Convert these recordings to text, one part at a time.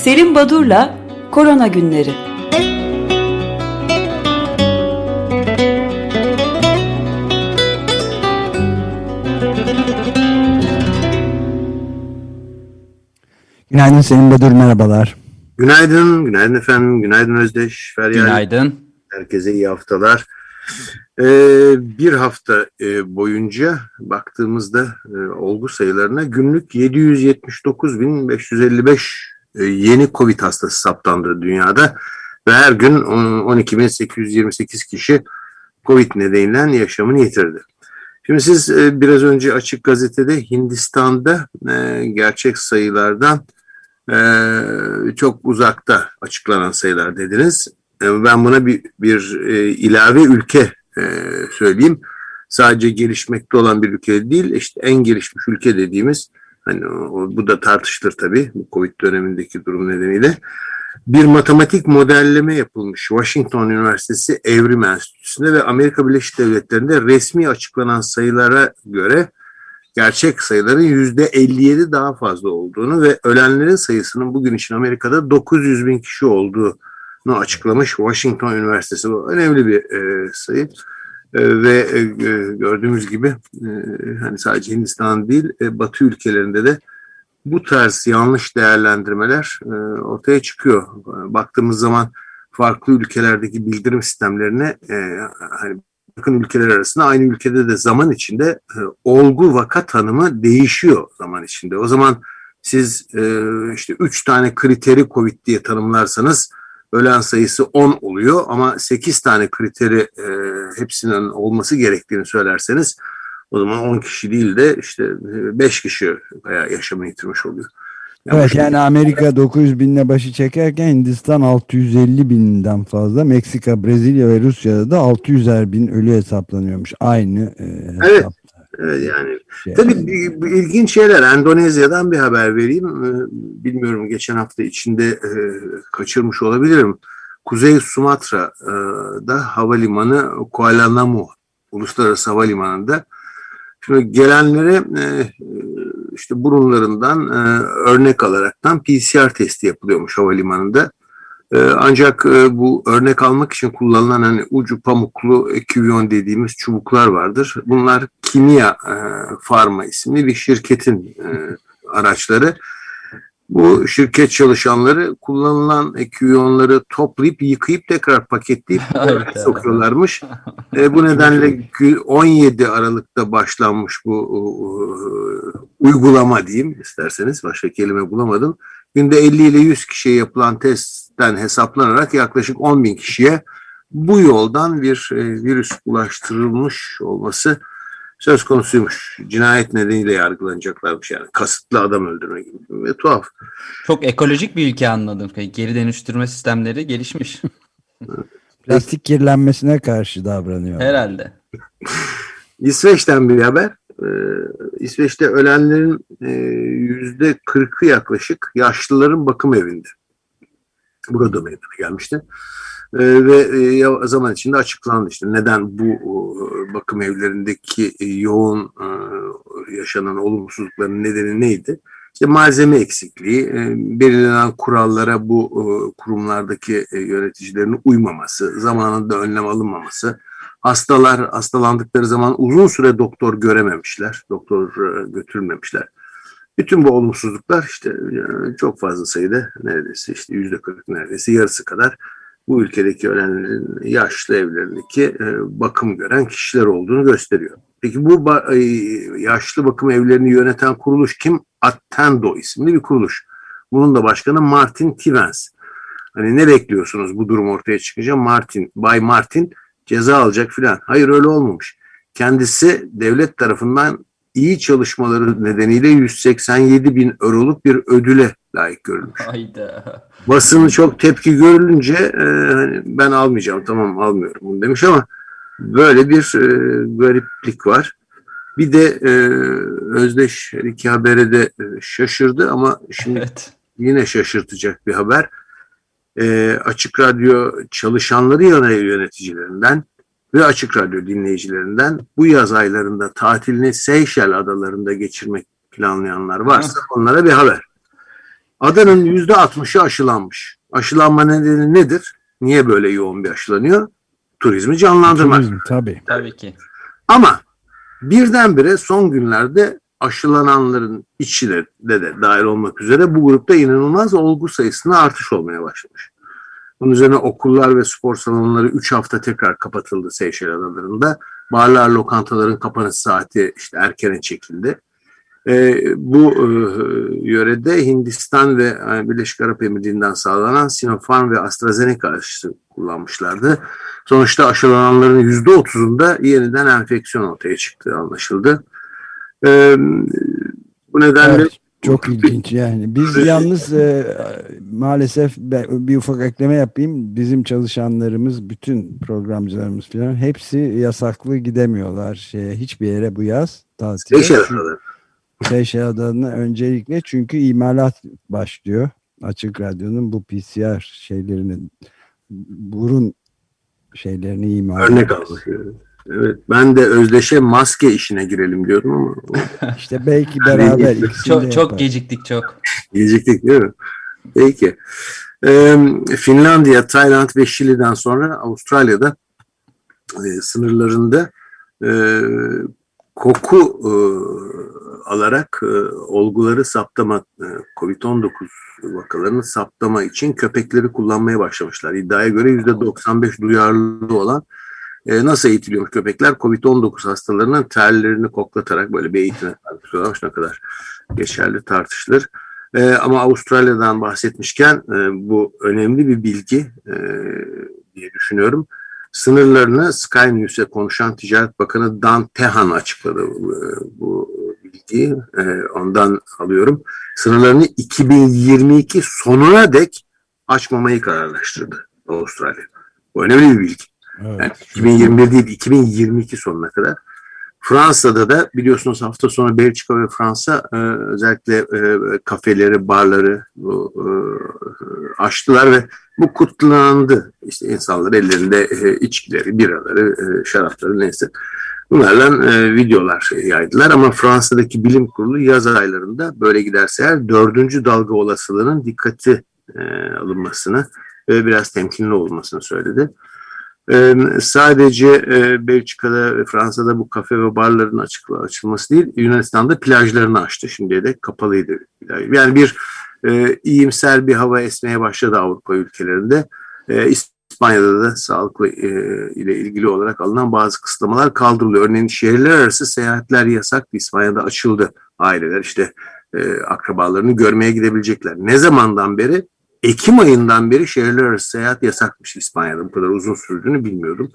Selim Badur'la Korona Günleri. Günaydın Selim Badur, merhabalar. Günaydın, günaydın efendim, günaydın Özdeş, Feryal. Günaydın. Herkese iyi haftalar. Ee, bir hafta e, boyunca baktığımızda e, olgu sayılarına günlük 779.555 e, yeni Covid hastası saptandı dünyada ve her gün 12.828 kişi Covid nedeniyle yaşamını yitirdi. Şimdi siz e, biraz önce Açık Gazete'de Hindistan'da e, gerçek sayılardan e, çok uzakta açıklanan sayılar dediniz. E, ben buna bir, bir e, ilave ülke e, söyleyeyim. Sadece gelişmekte olan bir ülke değil, işte en gelişmiş ülke dediğimiz, hani o, bu da tartışılır tabii bu Covid dönemindeki durum nedeniyle. Bir matematik modelleme yapılmış Washington Üniversitesi Evrim Enstitüsü'nde ve Amerika Birleşik Devletleri'nde resmi açıklanan sayılara göre gerçek sayıların yüzde 57 daha fazla olduğunu ve ölenlerin sayısının bugün için Amerika'da 900 bin kişi olduğunu açıklamış Washington Üniversitesi. Bu önemli bir e, sayı. E, ve e, gördüğümüz gibi e, hani sadece Hindistan değil e, Batı ülkelerinde de bu tarz yanlış değerlendirmeler e, ortaya çıkıyor. Baktığımız zaman farklı ülkelerdeki bildirim sistemlerine e, hani yakın ülkeler arasında aynı ülkede de zaman içinde e, olgu vaka tanımı değişiyor zaman içinde. O zaman siz e, işte üç tane kriteri COVID diye tanımlarsanız ölen sayısı 10 oluyor ama 8 tane kriteri e, hepsinin olması gerektiğini söylerseniz o zaman 10 kişi değil de işte 5 e, kişi yaşamını yitirmiş oluyor. Yani evet yani Amerika 900 binle başı çekerken Hindistan 650 binden fazla. Meksika, Brezilya ve Rusya'da da 600'er bin ölü hesaplanıyormuş. Aynı e, Evet. Evet yani. Şey, tabii yani. ilginç şeyler. Endonezya'dan bir haber vereyim. E, bilmiyorum geçen hafta içinde e, kaçırmış olabilirim. Kuzey Sumatra'da havalimanı Kuala Namu Uluslararası Havalimanı'nda. Şimdi gelenlere e, işte burunlarından e, örnek alaraktan PCR testi yapılıyormuş havalimanında. E, ancak e, bu örnek almak için kullanılan hani ucu pamuklu eküvyon dediğimiz çubuklar vardır. Bunlar Kimya e, Pharma isimli bir şirketin e, araçları. Bu şirket çalışanları kullanılan eküyonları toplayıp yıkayıp tekrar paketleyip sokuyorlarmış. E, bu nedenle 17 Aralık'ta başlanmış bu uygulama diyeyim isterseniz başka kelime bulamadım. Günde 50 ile 100 kişiye yapılan testten hesaplanarak yaklaşık 10 bin kişiye bu yoldan bir e, virüs ulaştırılmış olması söz konusuymuş. Cinayet nedeniyle yargılanacaklarmış yani. Kasıtlı adam öldürme gibi ve tuhaf. Çok ekolojik bir ülke anladım. Geri dönüştürme sistemleri gelişmiş. Plastik kirlenmesine karşı davranıyor. Herhalde. İsveç'ten bir haber. Ee, İsveç'te ölenlerin e, yüzde kırkı yaklaşık yaşlıların bakım evinde. Burada meydana gelmişti. Ee, ve e, zaman içinde açıklandı işte neden bu bakım evlerindeki e, yoğun e, yaşanan olumsuzlukların nedeni neydi? İşte malzeme eksikliği, belirlenen kurallara bu kurumlardaki yöneticilerin uymaması, zamanında önlem alınmaması, hastalar hastalandıkları zaman uzun süre doktor görememişler, doktor götürmemişler. Bütün bu olumsuzluklar işte çok fazla sayıda neredeyse işte yüzde kırk neredeyse yarısı kadar bu ülkedeki ölenlerin yaşlı evlerindeki e, bakım gören kişiler olduğunu gösteriyor. Peki bu e, yaşlı bakım evlerini yöneten kuruluş kim? Attendo isimli bir kuruluş. Bunun da başkanı Martin Tivens. Hani ne bekliyorsunuz bu durum ortaya çıkınca? Martin, Bay Martin ceza alacak filan. Hayır öyle olmamış. Kendisi devlet tarafından iyi çalışmaları nedeniyle 187 bin euroluk bir ödüle layık görülmüş. Hayda. Basını çok tepki görülünce e, hani ben almayacağım tamam almıyorum bunu demiş ama böyle bir e, gariplik var. Bir de e, Özdeş iki habere de e, şaşırdı ama şimdi evet. yine şaşırtacak bir haber. E, Açık Radyo çalışanları yana yöneticilerinden ve Açık Radyo dinleyicilerinden bu yaz aylarında tatilini Seyşel adalarında geçirmek planlayanlar varsa onlara bir haber. Adanın yüzde 60'ı aşılanmış. Aşılanma nedeni nedir? Niye böyle yoğun bir aşılanıyor? Turizmi canlandırmak. Turizm, tabii. Tabii ki. Ama birdenbire son günlerde aşılananların içine de, de dahil olmak üzere bu grupta inanılmaz olgu sayısında artış olmaya başlamış. Bunun üzerine okullar ve spor salonları 3 hafta tekrar kapatıldı Seyşel Adaları'nda. Barlar, lokantaların kapanış saati işte erkene çekildi. E, bu e, yörede Hindistan ve e, Birleşik Arap Emirliği'nden sağlanan Sinopharm ve AstraZeneca aşısı kullanmışlardı. Sonuçta aşılananların %30'unda yeniden enfeksiyon ortaya çıktığı anlaşıldı. E, bu nedenle Evet, çok ilginç yani. Biz yalnız e, maalesef ben bir ufak ekleme yapayım. Bizim çalışanlarımız, bütün programcılarımız falan hepsi yasaklı gidemiyorlar şeye hiçbir yere bu yaz tatile. Seyşel Adaları'na öncelikle çünkü imalat başlıyor. Açık Radyo'nun bu PCR şeylerini burun şeylerini imal örnek almak. Evet, ben de özdeşe maske işine girelim diyorum ama İşte belki beraber Çok çok geciktik çok. Geciktik değil mi? Peki. Ee, Finlandiya, Tayland ve Şili'den sonra Avustralya'da e, sınırlarında e, koku e, alarak e, olguları saptama, e, COVID-19 vakalarını saptama için köpekleri kullanmaya başlamışlar. İddiaya göre %95 duyarlılığı olan e, nasıl eğitiliyormuş köpekler? Covid-19 hastalarının terlerini koklatarak böyle bir eğitime tartışıyorlarmış ne kadar geçerli tartışılır. E, ama Avustralya'dan bahsetmişken e, bu önemli bir bilgi e, diye düşünüyorum. Sınırlarını Sky News'e konuşan Ticaret Bakanı Dan Tehan açıkladı e, bu bilgiyi. E, ondan alıyorum. Sınırlarını 2022 sonuna dek açmamayı kararlaştırdı Avustralya. Bu önemli bir bilgi. Evet. Yani 2021 değil 2022 sonuna kadar. Fransa'da da biliyorsunuz hafta sonu Belçika ve Fransa e, özellikle e, kafeleri, barları bu, e, açtılar ve bu kutlandı. İşte insanlar ellerinde e, içkileri, biraları, e, şarapları neyse bunlarla e, videolar yaydılar. Ama Fransa'daki bilim kurulu yaz aylarında böyle giderse eğer dördüncü dalga olasılığının dikkati e, alınmasını ve biraz temkinli olmasını söyledi. Ee, sadece e, Belçika'da ve Fransa'da bu kafe ve barların açılması değil, Yunanistan'da plajlarını açtı. Şimdiye de kapalıydı. Yani bir e, iyimser bir hava esmeye başladı Avrupa ülkelerinde. E, İspanya'da da sağlıkla e, ile ilgili olarak alınan bazı kısıtlamalar kaldırılıyor. Örneğin şehirler arası seyahatler yasak. İspanya'da açıldı. Aileler işte e, akrabalarını görmeye gidebilecekler. Ne zamandan beri? Ekim ayından beri şehirler arası seyahat yasakmış İspanya'da. Bu kadar uzun sürdüğünü bilmiyordum.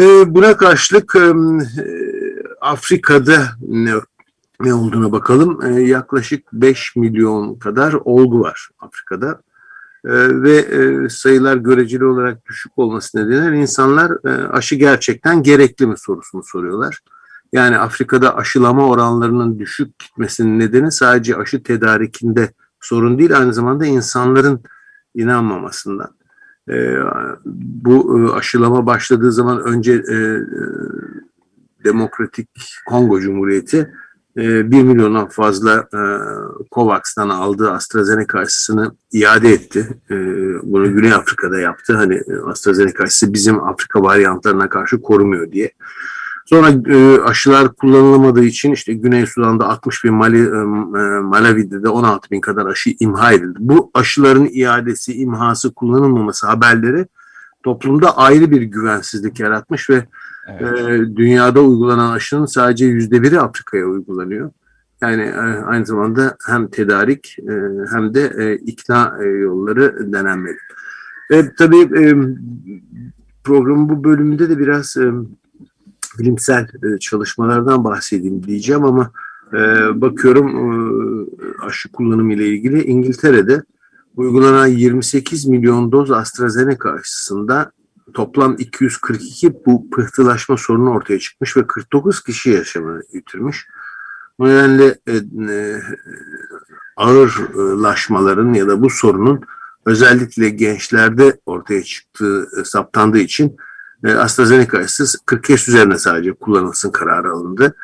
E, buna karşılık e, Afrika'da ne, ne olduğuna bakalım. E, yaklaşık 5 milyon kadar olgu var Afrika'da. E, ve e, sayılar göreceli olarak düşük olması nedeniyle insanlar e, aşı gerçekten gerekli mi sorusunu soruyorlar. Yani Afrika'da aşılama oranlarının düşük gitmesinin nedeni sadece aşı tedarikinde sorun değil aynı zamanda insanların inanmamasından. E, bu e, aşılama başladığı zaman önce e, e, Demokratik Kongo Cumhuriyeti e, 1 milyondan fazla e, COVAX'tan aldığı AstraZeneca aşısını iade etti. E, bunu Güney Afrika'da yaptı. Hani AstraZeneca aşısı bizim Afrika varyantlarına karşı korumuyor diye. Sonra e, aşılar kullanılamadığı için işte Güney Sudan'da 60 bin, Mali, e, Malawi'de de 16 bin kadar aşı imha edildi. Bu aşıların iadesi, imhası, kullanılmaması haberleri toplumda ayrı bir güvensizlik yaratmış ve evet. e, dünyada uygulanan aşının sadece yüzde biri Afrika'ya uygulanıyor. Yani e, aynı zamanda hem tedarik e, hem de e, ikna e, yolları denenmeli. E, tabii e, programın bu bölümünde de biraz... E, bilimsel çalışmalardan bahsedeyim diyeceğim ama e, bakıyorum e, aşı kullanımı ile ilgili İngiltere'de uygulanan 28 milyon doz AstraZeneca aşısında toplam 242 bu pıhtılaşma sorunu ortaya çıkmış ve 49 kişi yaşamını yitirmiş. Bu nedenle e, e, ağırlaşmaların ya da bu sorunun özellikle gençlerde ortaya çıktığı saptandığı için AstraZeneca aşısı 40 yaş üzerine sadece kullanılsın kararı alındı.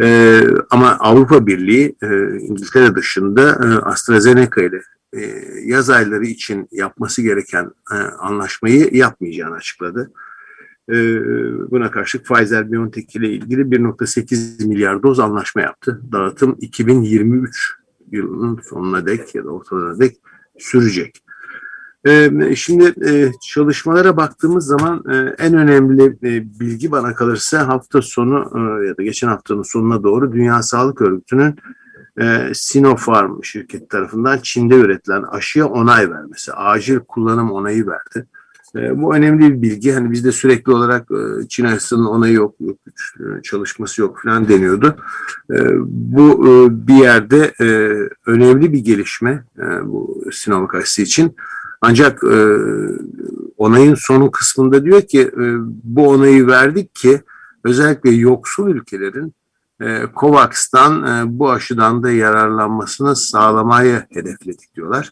E, ama Avrupa Birliği e, İngiltere dışında e, AstraZeneca ile e, yaz ayları için yapması gereken e, anlaşmayı yapmayacağını açıkladı. E, buna karşılık Pfizer-BioNTech ile ilgili 1.8 milyar doz anlaşma yaptı. Dağıtım 2023 yılının sonuna dek ya da ortalarına dek sürecek. Ee, şimdi e, çalışmalara baktığımız zaman e, en önemli e, bilgi bana kalırsa hafta sonu ya da geçen haftanın sonuna doğru Dünya Sağlık Örgütü'nün Sinopharm şirket tarafından Çin'de üretilen aşıya onay vermesi, acil kullanım onayı verdi. Bu önemli bir bilgi. Hani bizde sürekli olarak Çin aşısının onayı yok, yok çalışması yok falan deniyordu. Bu bir yerde önemli bir gelişme bu Sinovac aşısı için. Ancak e, onayın sonu kısmında diyor ki e, bu onayı verdik ki özellikle yoksul ülkelerin e, COVAX'tan e, bu aşıdan da yararlanmasını sağlamayı hedefledik diyorlar.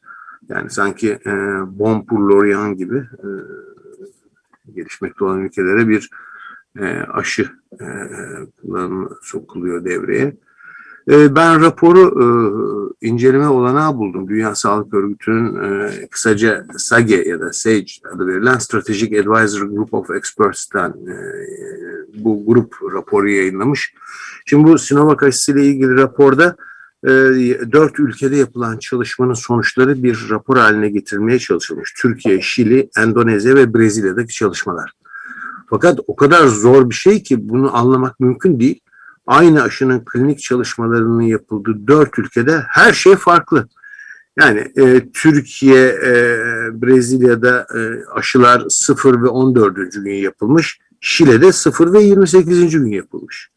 Yani sanki e, Bon l'Orient gibi e, gelişmekte olan ülkelere bir e, aşı e, kullanımı sokuluyor devreye. Ee, ben raporu e, inceleme olanağı buldum. Dünya Sağlık Örgütü'nün e, kısaca SAGE ya da SAGE adı verilen Strategic Advisor Group of Experts'ten e, bu grup raporu yayınlamış. Şimdi bu Sinovac aşısı ile ilgili raporda dört ülkede yapılan çalışmanın sonuçları bir rapor haline getirilmeye çalışılmış. Türkiye, Şili, Endonezya ve Brezilya'daki çalışmalar. Fakat o kadar zor bir şey ki bunu anlamak mümkün değil aynı aşının klinik çalışmalarının yapıldığı dört ülkede her şey farklı. Yani e, Türkiye, e, Brezilya'da e, aşılar 0 ve 14. gün yapılmış. Şile'de 0 ve 28. gün yapılmış.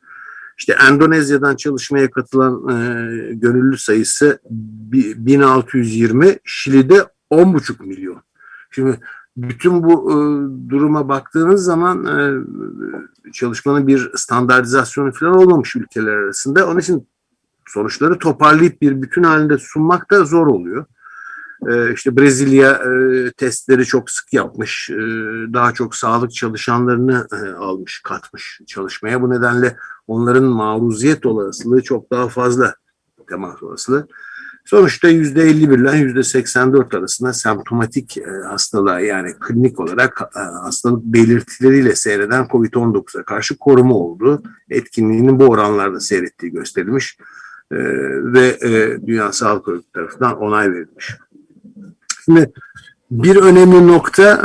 İşte Endonezya'dan çalışmaya katılan e, gönüllü sayısı 1620, Şili'de 10,5 milyon. Şimdi bütün bu e, duruma baktığınız zaman e, çalışmanın bir standartizasyonu falan olmamış ülkeler arasında. Onun için sonuçları toparlayıp bir bütün halinde sunmak da zor oluyor. E, işte Brezilya e, testleri çok sık yapmış, e, daha çok sağlık çalışanlarını e, almış, katmış çalışmaya. Bu nedenle onların maruziyet olasılığı çok daha fazla temas olasılığı. Sonuçta yüzde 51 ile yüzde 84 arasında semptomatik e, hastalığa yani klinik olarak e, hastalık belirtileriyle seyreden COVID-19'a karşı koruma olduğu etkinliğinin bu oranlarda seyrettiği gösterilmiş e, ve Dünya Sağlık Örgütü tarafından onay verilmiş. Şimdi bir önemli nokta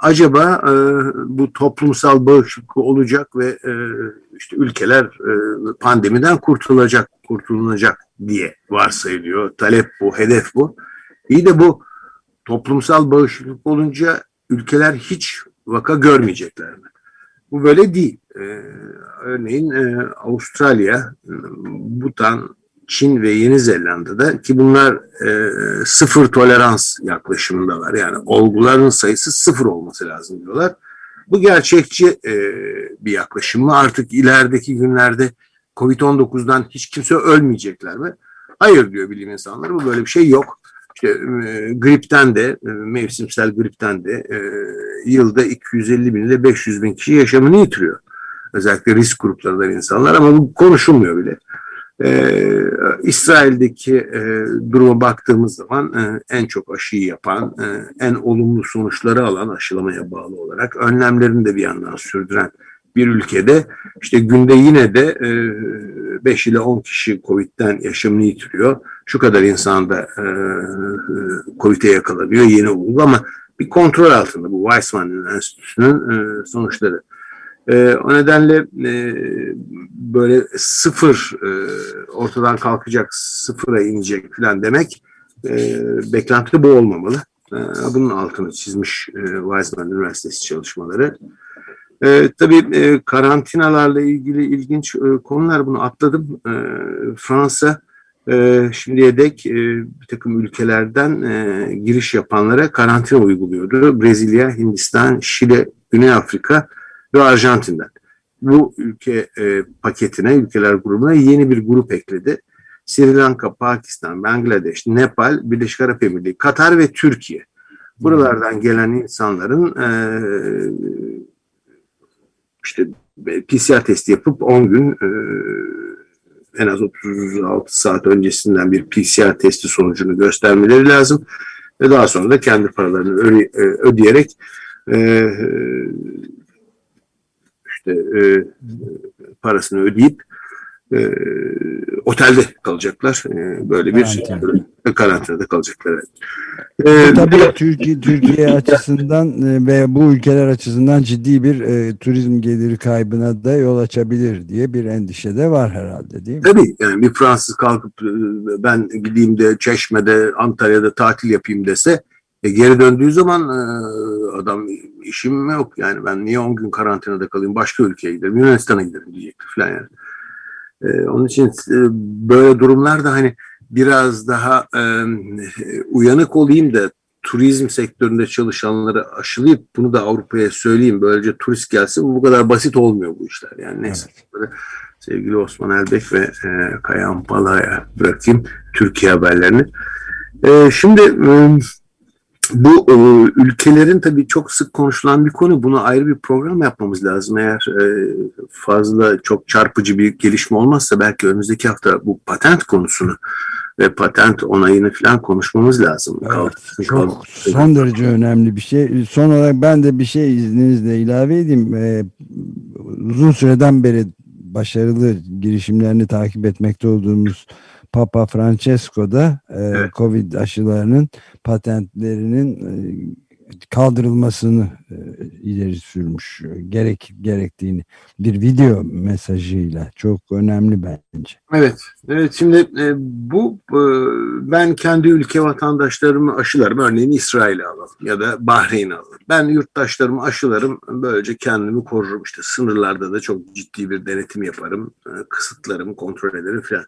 acaba bu toplumsal bağışıklık olacak ve işte ülkeler pandemiden kurtulacak, kurtulunacak diye varsayılıyor. Talep bu, hedef bu. İyi de bu toplumsal bağışıklık olunca ülkeler hiç vaka görmeyecekler mi? Bu böyle değil. Ee, örneğin e, Avustralya, Butan, Çin ve Yeni Zelanda'da ki bunlar e, sıfır tolerans yaklaşımındalar. Yani olguların sayısı sıfır olması lazım diyorlar. Bu gerçekçi e, bir yaklaşım mı? Artık ilerideki günlerde Covid-19'dan hiç kimse ölmeyecekler mi? Hayır diyor bilim insanları. Bu böyle bir şey yok. İşte e, gripten de, e, mevsimsel gripten de e, yılda 250 bin ile 500 bin kişi yaşamını yitiriyor. Özellikle risk gruplarından insanlar ama bu konuşulmuyor bile. Ee, İsrail'deki e, duruma baktığımız zaman e, en çok aşıyı yapan, e, en olumlu sonuçları alan aşılamaya bağlı olarak önlemlerini de bir yandan sürdüren bir ülkede işte günde yine de e, 5 ile 10 kişi Covid'den yaşamını yitiriyor. Şu kadar insan da e, Covid'e yakalanıyor yeni olgu ama bir kontrol altında bu Weizmann Enstitüsü'nün e, sonuçları. E, o nedenle e, böyle sıfır e, ortadan kalkacak, sıfıra inecek falan demek e, beklenti bu olmamalı. E, bunun altını çizmiş e, Weizmann Üniversitesi çalışmaları. Tabii karantinalarla ilgili ilginç konular bunu atladım. Fransa şimdiye dek e, bir takım ülkelerden giriş yapanlara karantina uyguluyordu. Brezilya, Hindistan, Şili, Güney Afrika ve Arjantin'den. Bu ülke e, paketine, ülkeler grubuna yeni bir grup ekledi. Sri Lanka, Pakistan, Bangladeş, Nepal, Birleşik Arap Emirlikleri, Katar ve Türkiye. Buralardan gelen insanların e, işte PCR testi yapıp 10 gün e, en az 36 saat öncesinden bir PCR testi sonucunu göstermeleri lazım. Ve daha sonra da kendi paralarını ödeyerek işte parasını ödeyip e, otelde kalacaklar. E, böyle bir Karantina. karantinada kalacaklar. E, tabii Türkiye Türkiye açısından e, ve bu ülkeler açısından ciddi bir e, turizm geliri kaybına da yol açabilir diye bir endişe de var herhalde değil mi? Tabii yani bir Fransız kalkıp e, ben gideyim de Çeşme'de Antalya'da tatil yapayım dese e, geri döndüğü zaman e, adam işim mi yok yani ben niye 10 gün karantinada kalayım başka ülkeye giderim Yunanistan'a giderim diyecektir falan yani. Ee, onun için e, böyle durumlarda hani biraz daha e, uyanık olayım da turizm sektöründe çalışanları aşılayıp bunu da Avrupa'ya söyleyeyim. Böylece turist gelsin. Bu kadar basit olmuyor bu işler. Yani neyse. Evet. Sevgili Osman Elbek ve e, Kayan Pala'ya bırakayım Türkiye haberlerini. E, şimdi e, bu e, ülkelerin tabii çok sık konuşulan bir konu. Buna ayrı bir program yapmamız lazım. Eğer e, fazla çok çarpıcı bir gelişme olmazsa belki önümüzdeki hafta bu patent konusunu ve patent onayını falan konuşmamız lazım. Evet, çok son derece önemli bir şey. Son olarak ben de bir şey izninizle ilave edeyim. Ee, uzun süreden beri başarılı girişimlerini takip etmekte olduğumuz Papa Francesco da e, evet. Covid aşılarının patentlerinin e, kaldırılmasını e, ileri sürmüş gerek gerektiğini bir video mesajıyla çok önemli bence. Evet, evet şimdi e, bu e, ben kendi ülke vatandaşlarımı aşılarım örneğin İsrail'e alalım ya da Bahreyn'e alalım. Ben yurttaşlarımı aşılarım böylece kendimi korurum işte sınırlarda da çok ciddi bir denetim yaparım e, kısıtlarımı kontrol ederim falan.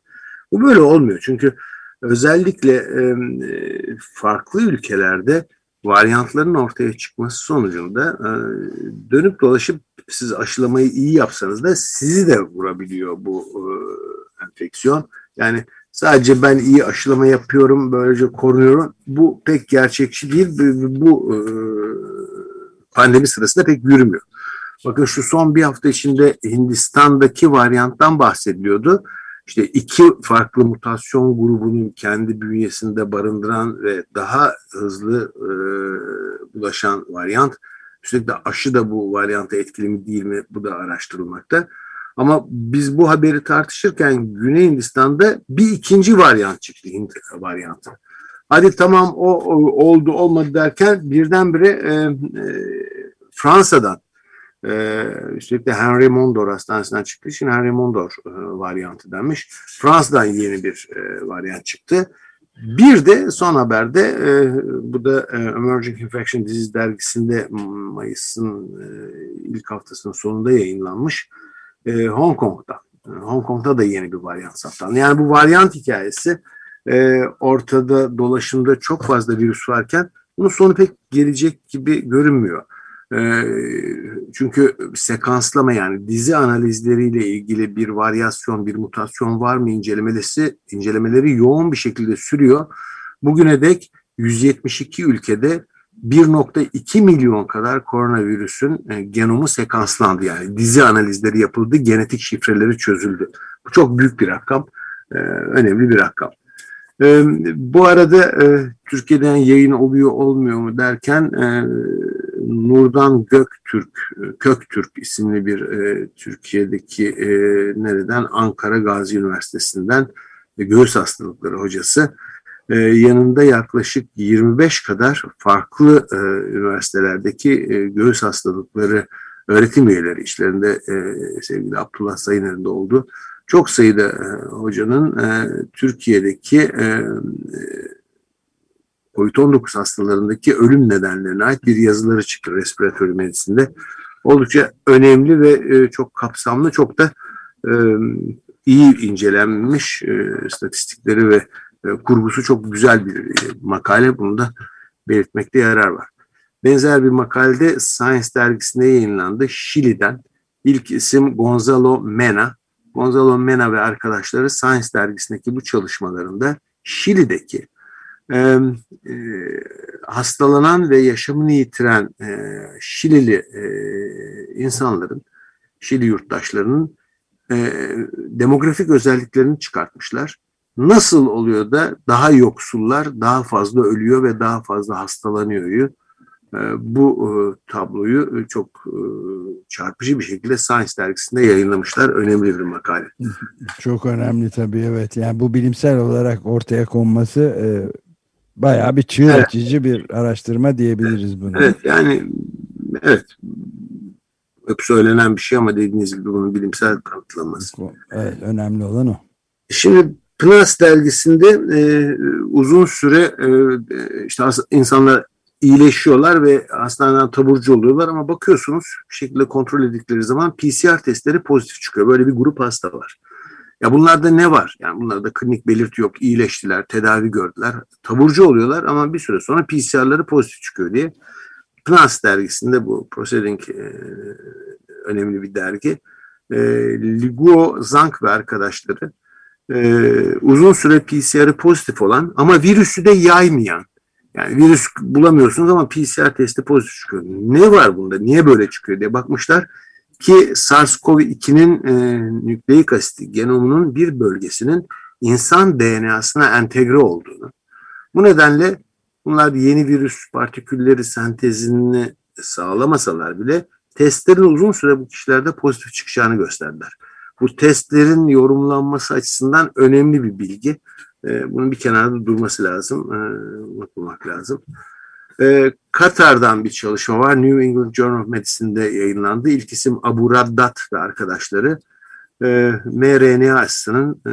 Bu böyle olmuyor çünkü özellikle e, farklı ülkelerde varyantların ortaya çıkması sonucunda e, dönüp dolaşıp siz aşılamayı iyi yapsanız da sizi de vurabiliyor bu e, enfeksiyon. Yani sadece ben iyi aşılama yapıyorum böylece korunuyorum bu pek gerçekçi değil bu e, pandemi sırasında pek yürümüyor. Bakın şu son bir hafta içinde Hindistan'daki varyanttan bahsediliyordu işte iki farklı mutasyon grubunun kendi bünyesinde barındıran ve daha hızlı e, bulaşan varyant. Üstelik de aşı da bu varyanta etkili mi değil mi bu da araştırılmakta. Ama biz bu haberi tartışırken Güney Hindistan'da bir ikinci varyant çıktı Hint varyantı. Hadi tamam o, o oldu olmadı derken birdenbire e, e, Fransa'dan ee, üstelik de Henry Mondor hastanesinden çıktığı için Henry Mondor e, varyantı denmiş. Fransa'dan yeni bir e, varyant çıktı. Bir de son haberde e, bu da e, Emerging Infection Disease dergisinde Mayıs'ın e, ilk haftasının sonunda yayınlanmış e, Hong Kong'da. Hong Kong'da da yeni bir varyant saptandı. Yani bu varyant hikayesi e, ortada dolaşımda çok fazla virüs varken bunun sonu pek gelecek gibi görünmüyor. Ee, çünkü sekanslama yani dizi analizleriyle ilgili bir varyasyon, bir mutasyon var mı incelemelesi, incelemeleri yoğun bir şekilde sürüyor. Bugüne dek 172 ülkede 1.2 milyon kadar koronavirüsün e, genomu sekanslandı. Yani dizi analizleri yapıldı, genetik şifreleri çözüldü. Bu çok büyük bir rakam, e, önemli bir rakam. E, bu arada Türkiye'den yayın oluyor olmuyor mu derken Nurdan Göktürk, Köktürk isimli bir e, Türkiye'deki e, nereden Ankara Gazi Üniversitesi'nden e, göğüs hastalıkları hocası. E, yanında yaklaşık 25 kadar farklı e, üniversitelerdeki e, göğüs hastalıkları öğretim üyeleri işlerinde e, sevgili Abdullah Sayıner'in de oldu. Çok sayıda e, hocanın e, Türkiye'deki e, COVID-19 hastalarındaki ölüm nedenlerine ait bir yazıları çıktı respiratörü medisinde. Oldukça önemli ve e, çok kapsamlı, çok da e, iyi incelenmiş e, statistikleri ve kurgusu çok güzel bir makale. Bunu da belirtmekte yarar var. Benzer bir makalede Science dergisinde yayınlandı. Şili'den ilk isim Gonzalo Mena. Gonzalo Mena ve arkadaşları Science dergisindeki bu çalışmalarında Şili'deki e, hastalanan ve yaşamını yitiren e, Şilili e, insanların, Şili yurttaşlarının e, demografik özelliklerini çıkartmışlar. Nasıl oluyor da daha yoksullar daha fazla ölüyor ve daha fazla hastalanıyor? E, bu e, tabloyu çok e, çarpıcı bir şekilde Science dergisinde yayınlamışlar. Önemli bir makale. Çok önemli tabii evet. Yani bu bilimsel olarak ortaya konması e, bayağı bir çığır Evet. açıcı bir araştırma diyebiliriz buna. Evet yani evet hep söylenen bir şey ama dediğiniz gibi bunun bilimsel kanıtlanması. Evet, önemli olan o. Şimdi PNAS dergisinde e, uzun süre e, işte insanlar iyileşiyorlar ve hastaneden taburcu oluyorlar ama bakıyorsunuz bir şekilde kontrol edildikleri zaman PCR testleri pozitif çıkıyor. Böyle bir grup hasta var. Ya bunlarda ne var? Yani bunlarda klinik belirti yok, iyileştiler, tedavi gördüler, taburcu oluyorlar ama bir süre sonra PCR'ları pozitif çıkıyor diye. PNAS dergisinde bu Proceeding e, önemli bir dergi. E, Liguo Zhang ve arkadaşları e, uzun süre PCR'ı pozitif olan ama virüsü de yaymayan yani virüs bulamıyorsunuz ama PCR testi pozitif çıkıyor. Ne var bunda? Niye böyle çıkıyor diye bakmışlar ki SARS-CoV-2'nin e, nükleik asiti genomunun bir bölgesinin insan DNA'sına entegre olduğunu. Bu nedenle bunlar yeni virüs partikülleri sentezini sağlamasalar bile testlerin uzun süre bu kişilerde pozitif çıkacağını gösterdiler. Bu testlerin yorumlanması açısından önemli bir bilgi. E, bunun bir kenarda durması lazım, e, unutmamak lazım. E, Katar'dan bir çalışma var. New England Journal of Medicine'de yayınlandı. İlk isim Abu Raddat ve arkadaşları. E, mRNA aşısının e,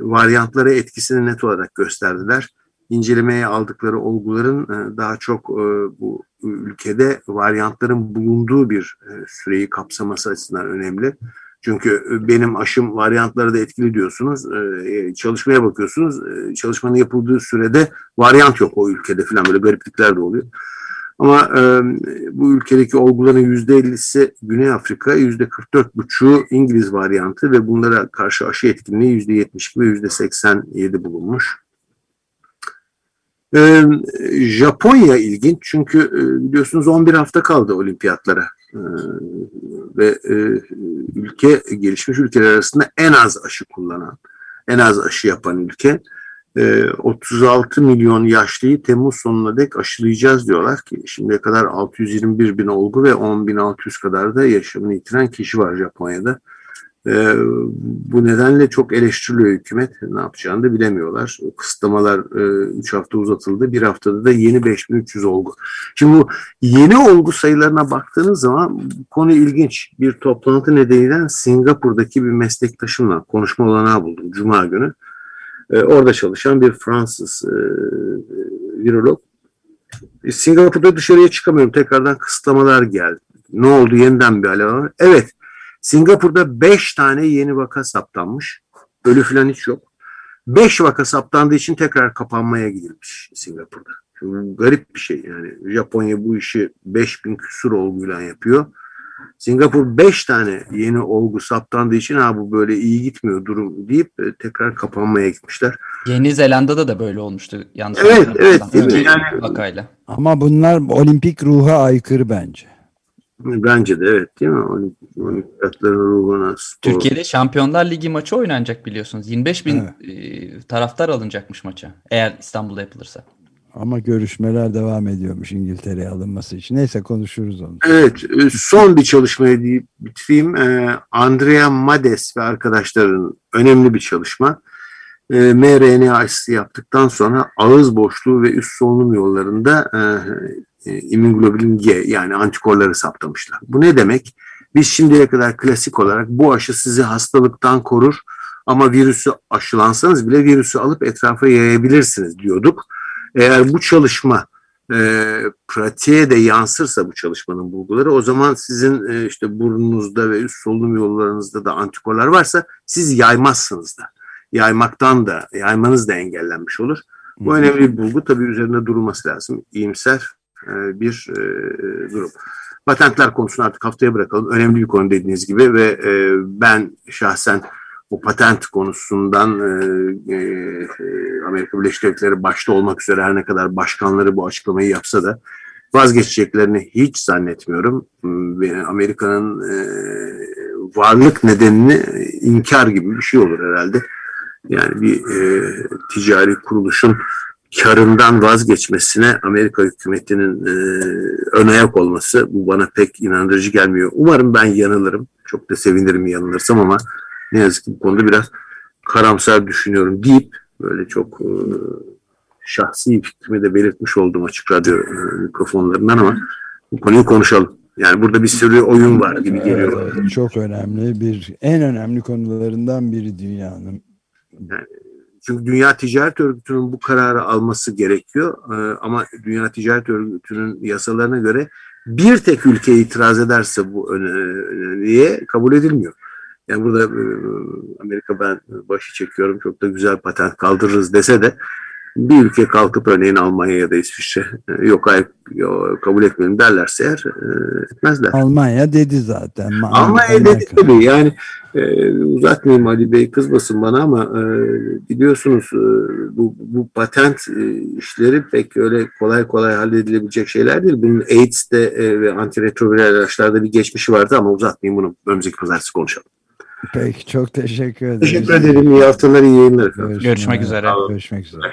varyantlara etkisini net olarak gösterdiler. İncelemeye aldıkları olguların e, daha çok e, bu ülkede varyantların bulunduğu bir e, süreyi kapsaması açısından önemli. Çünkü e, benim aşım varyantları da etkili diyorsunuz. Ee, çalışmaya bakıyorsunuz. Çalışmanın yapıldığı sürede varyant yok o ülkede falan böyle gariplikler de oluyor. Ama e, bu ülkedeki olguların yüzde ellisi Güney Afrika, yüzde 44,5'u İngiliz varyantı ve bunlara karşı aşı etkinliği yüzde 72 ve yüzde 87 bulunmuş. Japonya ilginç çünkü e, biliyorsunuz 11 hafta kaldı olimpiyatlara ve e, ülke gelişmiş ülkeler arasında en az aşı kullanan, en az aşı yapan ülke. Ee, 36 milyon yaşlıyı Temmuz sonuna dek aşılayacağız diyorlar ki şimdiye kadar 621 bin olgu ve 10.600 kadar da yaşamını yitiren kişi var Japonya'da. Ee, bu nedenle çok eleştiriliyor hükümet. Ne yapacağını da bilemiyorlar. O kısıtlamalar 3 hafta uzatıldı. Bir haftada da yeni 5300 olgu. Şimdi bu yeni olgu sayılarına baktığınız zaman konu ilginç. Bir toplantı nedeniyle Singapur'daki bir meslektaşımla konuşma olanağı buldum Cuma günü. Ee, orada çalışan bir Fransız e, virolog. E, Singapur'da dışarıya çıkamıyorum. Tekrardan kısıtlamalar geldi. Ne oldu? Yeniden bir alev var. Evet. Singapur'da 5 tane yeni vaka saptanmış. Ölü falan hiç yok. 5 vaka saptandığı için tekrar kapanmaya gidilmiş Singapur'da. Şimdi garip bir şey yani. Japonya bu işi 5000 küsur olguyla yapıyor. Singapur 5 tane yeni olgu saptandığı için ha bu böyle iyi gitmiyor durum deyip e, tekrar kapanmaya gitmişler. Yeni Zelanda'da da böyle olmuştu. Yanlış Evet, evet, değil mi? Yani- vakayla. Ama bunlar olimpik ruha aykırı bence. Bence de evet değil mi? Olimp- Olimpiyatların ruhuna spor. Türkiye'de Şampiyonlar Ligi maçı oynanacak biliyorsunuz. 25 bin Evet. e, taraftar alınacakmış maça. Eğer İstanbul'da yapılırsa. Ama görüşmeler devam ediyormuş İngiltere'ye alınması için. Neyse konuşuruz onu. Evet, e, son bir çalışmayı deyip bitireyim. Ee, Andrea Mades ve arkadaşların önemli bir çalışma. MRNA aşısı yaptıktan sonra ağız boşluğu ve üst solunum yollarında e, immunoglobulin G yani antikorları saptamışlar. Bu ne demek? Biz şimdiye kadar klasik olarak bu aşı sizi hastalıktan korur ama virüsü aşılansanız bile virüsü alıp etrafa yayabilirsiniz diyorduk. Eğer bu çalışma e, pratiğe de yansırsa bu çalışmanın bulguları o zaman sizin e, işte burnunuzda ve üst solunum yollarınızda da antikorlar varsa siz yaymazsınız da. Yaymaktan da yaymanız da engellenmiş olur. Bu önemli bir bulgu tabii üzerinde durulması lazım. İyimser e, bir e, durum. Patentler konusunu artık haftaya bırakalım. Önemli bir konu dediğiniz gibi ve e, ben şahsen bu patent konusundan e, Amerika Birleşik Devletleri başta olmak üzere her ne kadar başkanları bu açıklamayı yapsa da vazgeçeceklerini hiç zannetmiyorum. Amerika'nın varlık nedenini inkar gibi bir şey olur herhalde. Yani bir e, ticari kuruluşun karından vazgeçmesine Amerika hükümetinin e, ön ayak olması bu bana pek inandırıcı gelmiyor. Umarım ben yanılırım. Çok da sevinirim yanılırsam ama ne yazık ki bu konuda biraz karamsar düşünüyorum deyip böyle çok e, şahsi fikrimi de belirtmiş oldum açık radyo e, mikrofonlarından ama bu konuyu konuşalım. Yani burada bir sürü oyun var gibi geliyor. Evet, çok önemli bir en önemli konularından biri dünyanın. Yani, çünkü Dünya Ticaret Örgütü'nün bu kararı alması gerekiyor. Ee, ama Dünya Ticaret Örgütü'nün yasalarına göre bir tek ülke itiraz ederse bu öneriye kabul edilmiyor. Yani burada e, Amerika ben başı çekiyorum çok da güzel patent kaldırırız dese de bir ülke kalkıp örneğin Almanya ya da İsviçre e, yok hayır kabul etmeyelim derlerse eğer e, etmezler. Almanya dedi zaten. Almanya dedi tabii yani e, uzatmayayım Ali Bey kızmasın bana ama e, biliyorsunuz e, bu, bu patent e, işleri pek öyle kolay kolay halledilebilecek şeyler değil. Bunun AIDS'te e, ve antiretroviral ilaçlarda bir geçmişi vardı ama uzatmayayım bunu önümüzdeki pazartesi konuşalım. Peki çok teşekkür ederim. Teşekkür ederim. İyi haftalar, iyi yayınlar. Görüşmek, Görüşmek üzere. Görüşmek üzere.